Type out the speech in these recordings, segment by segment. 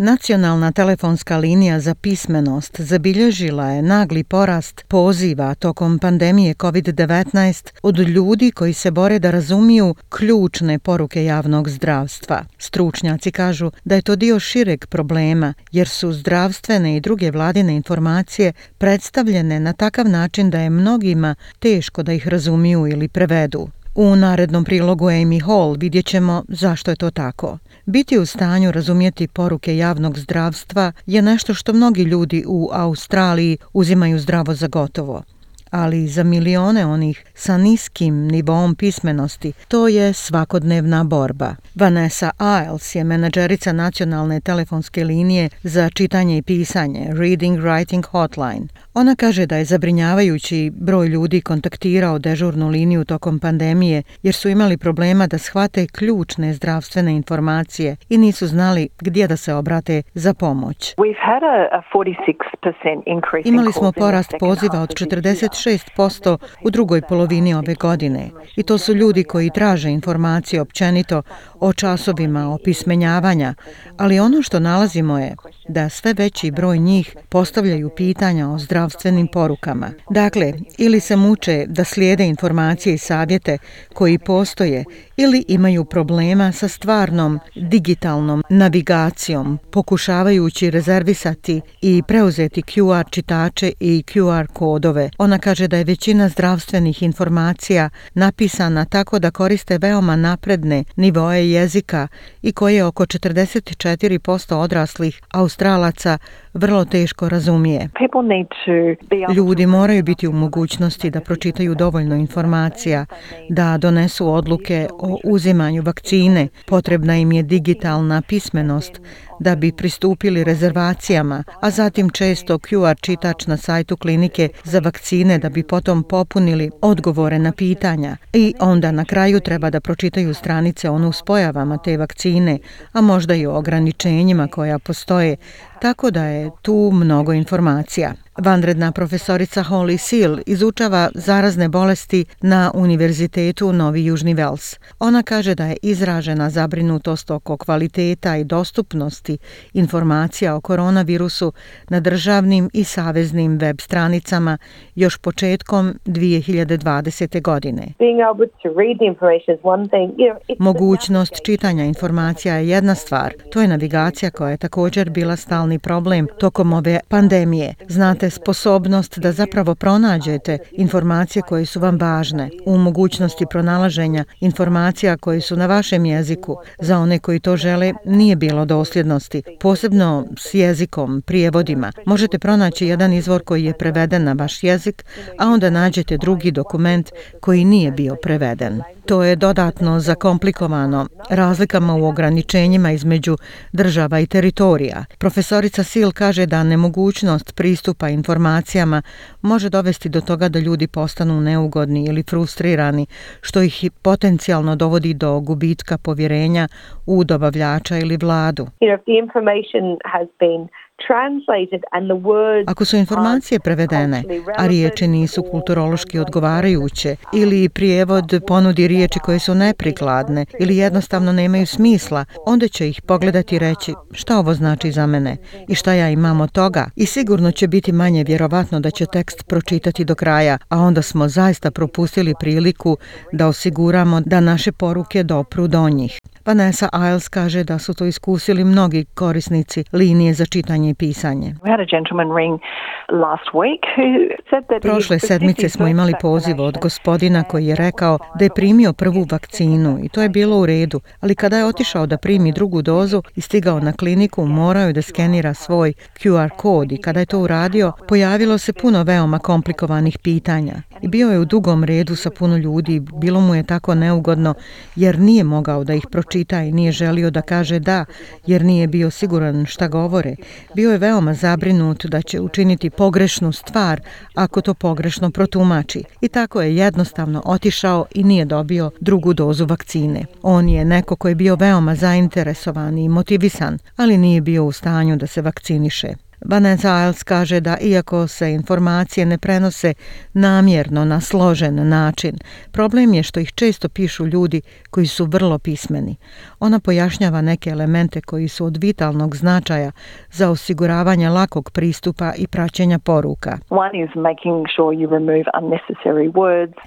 Nacionalna telefonska linija za pismenost zabilježila je nagli porast poziva tokom pandemije COVID-19 od ljudi koji se bore da razumiju ključne poruke javnog zdravstva. Stručnjaci kažu da je to dio šireg problema jer su zdravstvene i druge vladine informacije predstavljene na takav način da je mnogima teško da ih razumiju ili prevedu. U narednom prilogu Amy Hall vidjet ćemo zašto je to tako. Biti u stanju razumjeti poruke javnog zdravstva je nešto što mnogi ljudi u Australiji uzimaju zdravo za gotovo ali za milione onih sa niskim nivom pismenosti to je svakodnevna borba. Vanessa Iles je menadžerica nacionalne telefonske linije za čitanje i pisanje Reading Writing Hotline. Ona kaže da je zabrinjavajući broj ljudi kontaktirao dežurnu liniju tokom pandemije jer su imali problema da shvate ključne zdravstvene informacije i nisu znali gdje da se obrate za pomoć. Imali smo porast poziva od 46% u drugoj polovini ove godine i to su ljudi koji traže informacije općenito o časovima opismenjavanja, ali ono što nalazimo je da sve veći broj njih postavljaju pitanja o zdravstvenim porukama. Dakle, ili se muče da slijede informacije i savjete koji postoje ili imaju problema sa stvarnom digitalnom navigacijom, pokušavajući rezervisati i preuzeti QR čitače i QR kodove. Ona kaže da je većina zdravstvenih informacija napisana tako da koriste veoma napredne nivoje jezika i koje oko 44% odraslih Australaca vrlo teško razumije. Ljudi moraju biti u mogućnosti da pročitaju dovoljno informacija, da donesu odluke o uzimanju vakcine. Potrebna im je digitalna pismenost da bi pristupili rezervacijama, a zatim često QR čitač na sajtu klinike za vakcine da bi potom popunili odgovore na pitanja. I onda na kraju treba da pročitaju stranice ono s nuspojavama te vakcine, a možda i o ograničenjima koja postoje, tako da je tu mnogo informacija. Vanredna profesorica Holly Seal izučava zarazne bolesti na Univerzitetu Novi Južni Vels. Ona kaže da je izražena zabrinutost oko kvaliteta i dostupnosti informacija o koronavirusu na državnim i saveznim web stranicama još početkom 2020. godine. Mogućnost čitanja informacija je jedna stvar. To je navigacija koja je također bila stalni problem tokom ove pandemije. Znate sposobnost da zapravo pronađete informacije koje su vam važne, u mogućnosti pronalaženja informacija koje su na vašem jeziku. Za one koji to žele nije bilo dosljednosti, posebno s jezikom, prijevodima. Možete pronaći jedan izvor koji je preveden na vaš jezik, a onda nađete drugi dokument koji nije bio preveden. To je dodatno zakomplikovano razlikama u ograničenjima između država i teritorija. Profesorica Sil kaže da nemogućnost pristupa informacijama može dovesti do toga da ljudi postanu neugodni ili frustrirani, što ih potencijalno dovodi do gubitka povjerenja u dobavljača ili vladu. You know, ako su informacije prevedene, a riječi nisu kulturološki odgovarajuće, ili prijevod ponudi riječi koje su neprikladne ili jednostavno nemaju smisla, onda će ih pogledati i reći šta ovo znači za mene i šta ja imam od toga. I sigurno će biti manje vjerovatno da će tekst pročitati do kraja, a onda smo zaista propustili priliku da osiguramo da naše poruke dopru do njih. Vanessa Iles kaže da su to iskusili mnogi korisnici linije za čitanje i pisanje. Prošle sedmice smo imali poziv od gospodina koji je rekao da je primio prvu vakcinu i to je bilo u redu, ali kada je otišao da primi drugu dozu i stigao na kliniku, morao je da skenira svoj QR kod i kada je to uradio, pojavilo se puno veoma komplikovanih pitanja. I bio je u dugom redu sa puno ljudi, bilo mu je tako neugodno jer nije mogao da ih pročita i nije želio da kaže da, jer nije bio siguran šta govore. Bio je veoma zabrinut da će učiniti pogrešnu stvar ako to pogrešno protumači. I tako je jednostavno otišao i nije dobio drugu dozu vakcine. On je neko koji je bio veoma zainteresovan i motivisan, ali nije bio u stanju da se vakciniše. Vanessa Iles kaže da iako se informacije ne prenose namjerno na složen način, problem je što ih često pišu ljudi koji su vrlo pismeni. Ona pojašnjava neke elemente koji su od vitalnog značaja za osiguravanje lakog pristupa i praćenja poruka.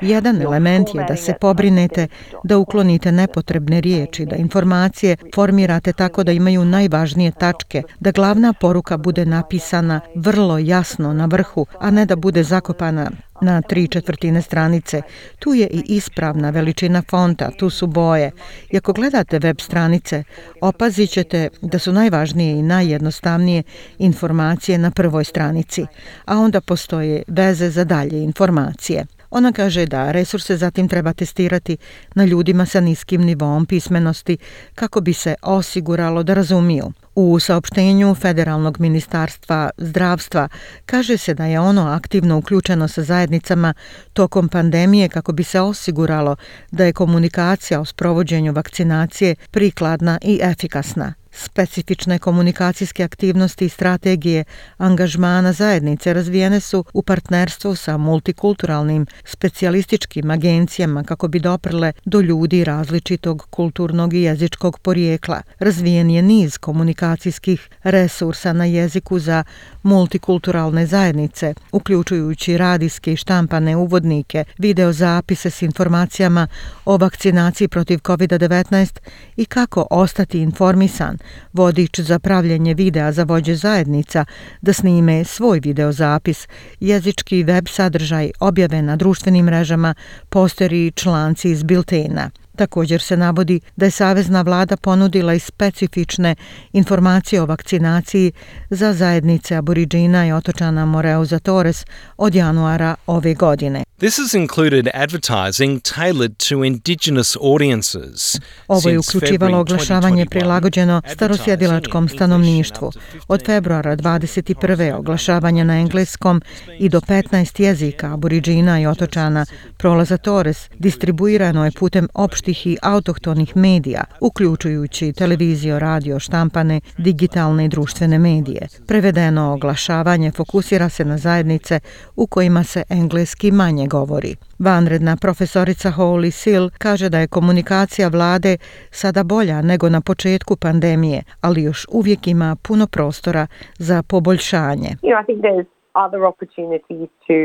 Jedan element je da se pobrinete da uklonite nepotrebne riječi, da informacije formirate tako da imaju najvažnije tačke, da glavna poruka bude napisana vrlo jasno na vrhu, a ne da bude zakopana na tri četvrtine stranice. Tu je i ispravna veličina fonta, tu su boje. I ako gledate web stranice, opazit ćete da su najvažnije i najjednostavnije informacije na prvoj stranici, a onda postoje veze za dalje informacije. Ona kaže da resurse zatim treba testirati na ljudima sa niskim nivom pismenosti kako bi se osiguralo da razumiju. U saopštenju Federalnog ministarstva zdravstva kaže se da je ono aktivno uključeno sa zajednicama tokom pandemije kako bi se osiguralo da je komunikacija o sprovođenju vakcinacije prikladna i efikasna. Specifične komunikacijske aktivnosti i strategije angažmana zajednice razvijene su u partnerstvu sa multikulturalnim specijalističkim agencijama kako bi doprle do ljudi različitog kulturnog i jezičkog porijekla. Razvijen je niz komunikacijskih resursa na jeziku za multikulturalne zajednice, uključujući radijske i štampane uvodnike, videozapise s informacijama o vakcinaciji protiv COVID-19 i kako ostati informisan, vodič za pravljenje videa za vođe zajednica da snime svoj videozapis, jezički web sadržaj objave na društvenim mrežama, posteri i članci iz biltena. Također se navodi da je Savezna vlada ponudila i specifične informacije o vakcinaciji za zajednice aboriđina i otočana Moreuza Torres od januara ove godine. This has included advertising tailored to indigenous audiences. Ovo je uključivalo oglašavanje prilagođeno starosjedilačkom stanovništvu. Od februara 21. oglašavanje na engleskom i do 15 jezika aboriđina i otočana Prolaza Torres distribuirano je putem opštih i autohtonih medija, uključujući televiziju, radio, štampane, digitalne i društvene medije. Prevedeno oglašavanje fokusira se na zajednice u kojima se engleski manje govori. Vanredna profesorica Holly Sill kaže da je komunikacija vlade sada bolja nego na početku pandemije, ali još uvijek ima puno prostora za poboljšanje. You know, I think there's other opportunities to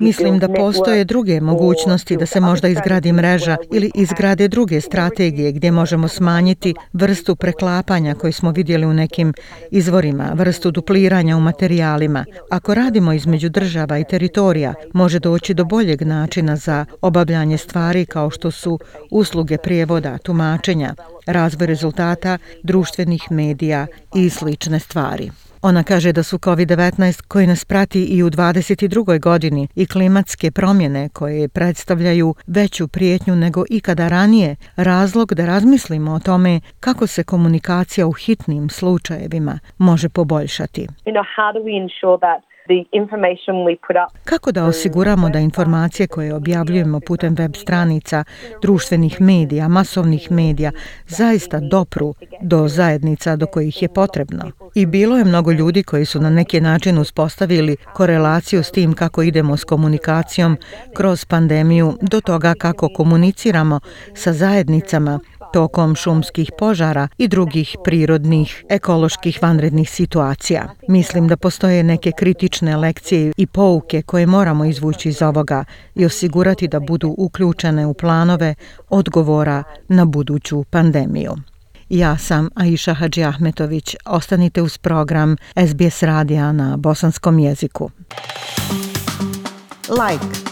Mislim da postoje druge mogućnosti da se možda izgradi mreža ili izgrade druge strategije gdje možemo smanjiti vrstu preklapanja koje smo vidjeli u nekim izvorima, vrstu dupliranja u materijalima. Ako radimo između država i teritorija, može doći do boljeg načina za obavljanje stvari kao što su usluge prijevoda, tumačenja, razvoj rezultata društvenih medija i slične stvari. Ona kaže da su COVID-19 koji nas prati i u 22. godini i klimatske promjene koje predstavljaju veću prijetnju nego ikada ranije razlog da razmislimo o tome kako se komunikacija u hitnim slučajevima može poboljšati. You know, how do we ensure that Kako da osiguramo da informacije koje objavljujemo putem web stranica, društvenih medija, masovnih medija, zaista dopru do zajednica do kojih je potrebno? I bilo je mnogo ljudi koji su na neki način uspostavili korelaciju s tim kako idemo s komunikacijom kroz pandemiju do toga kako komuniciramo sa zajednicama tokom šumskih požara i drugih prirodnih ekoloških vanrednih situacija. Mislim da postoje neke kritične lekcije i pouke koje moramo izvući iz ovoga i osigurati da budu uključene u planove odgovora na buduću pandemiju. Ja sam Aisha Hadži Ahmetović. Ostanite uz program SBS radija na bosanskom jeziku. Like,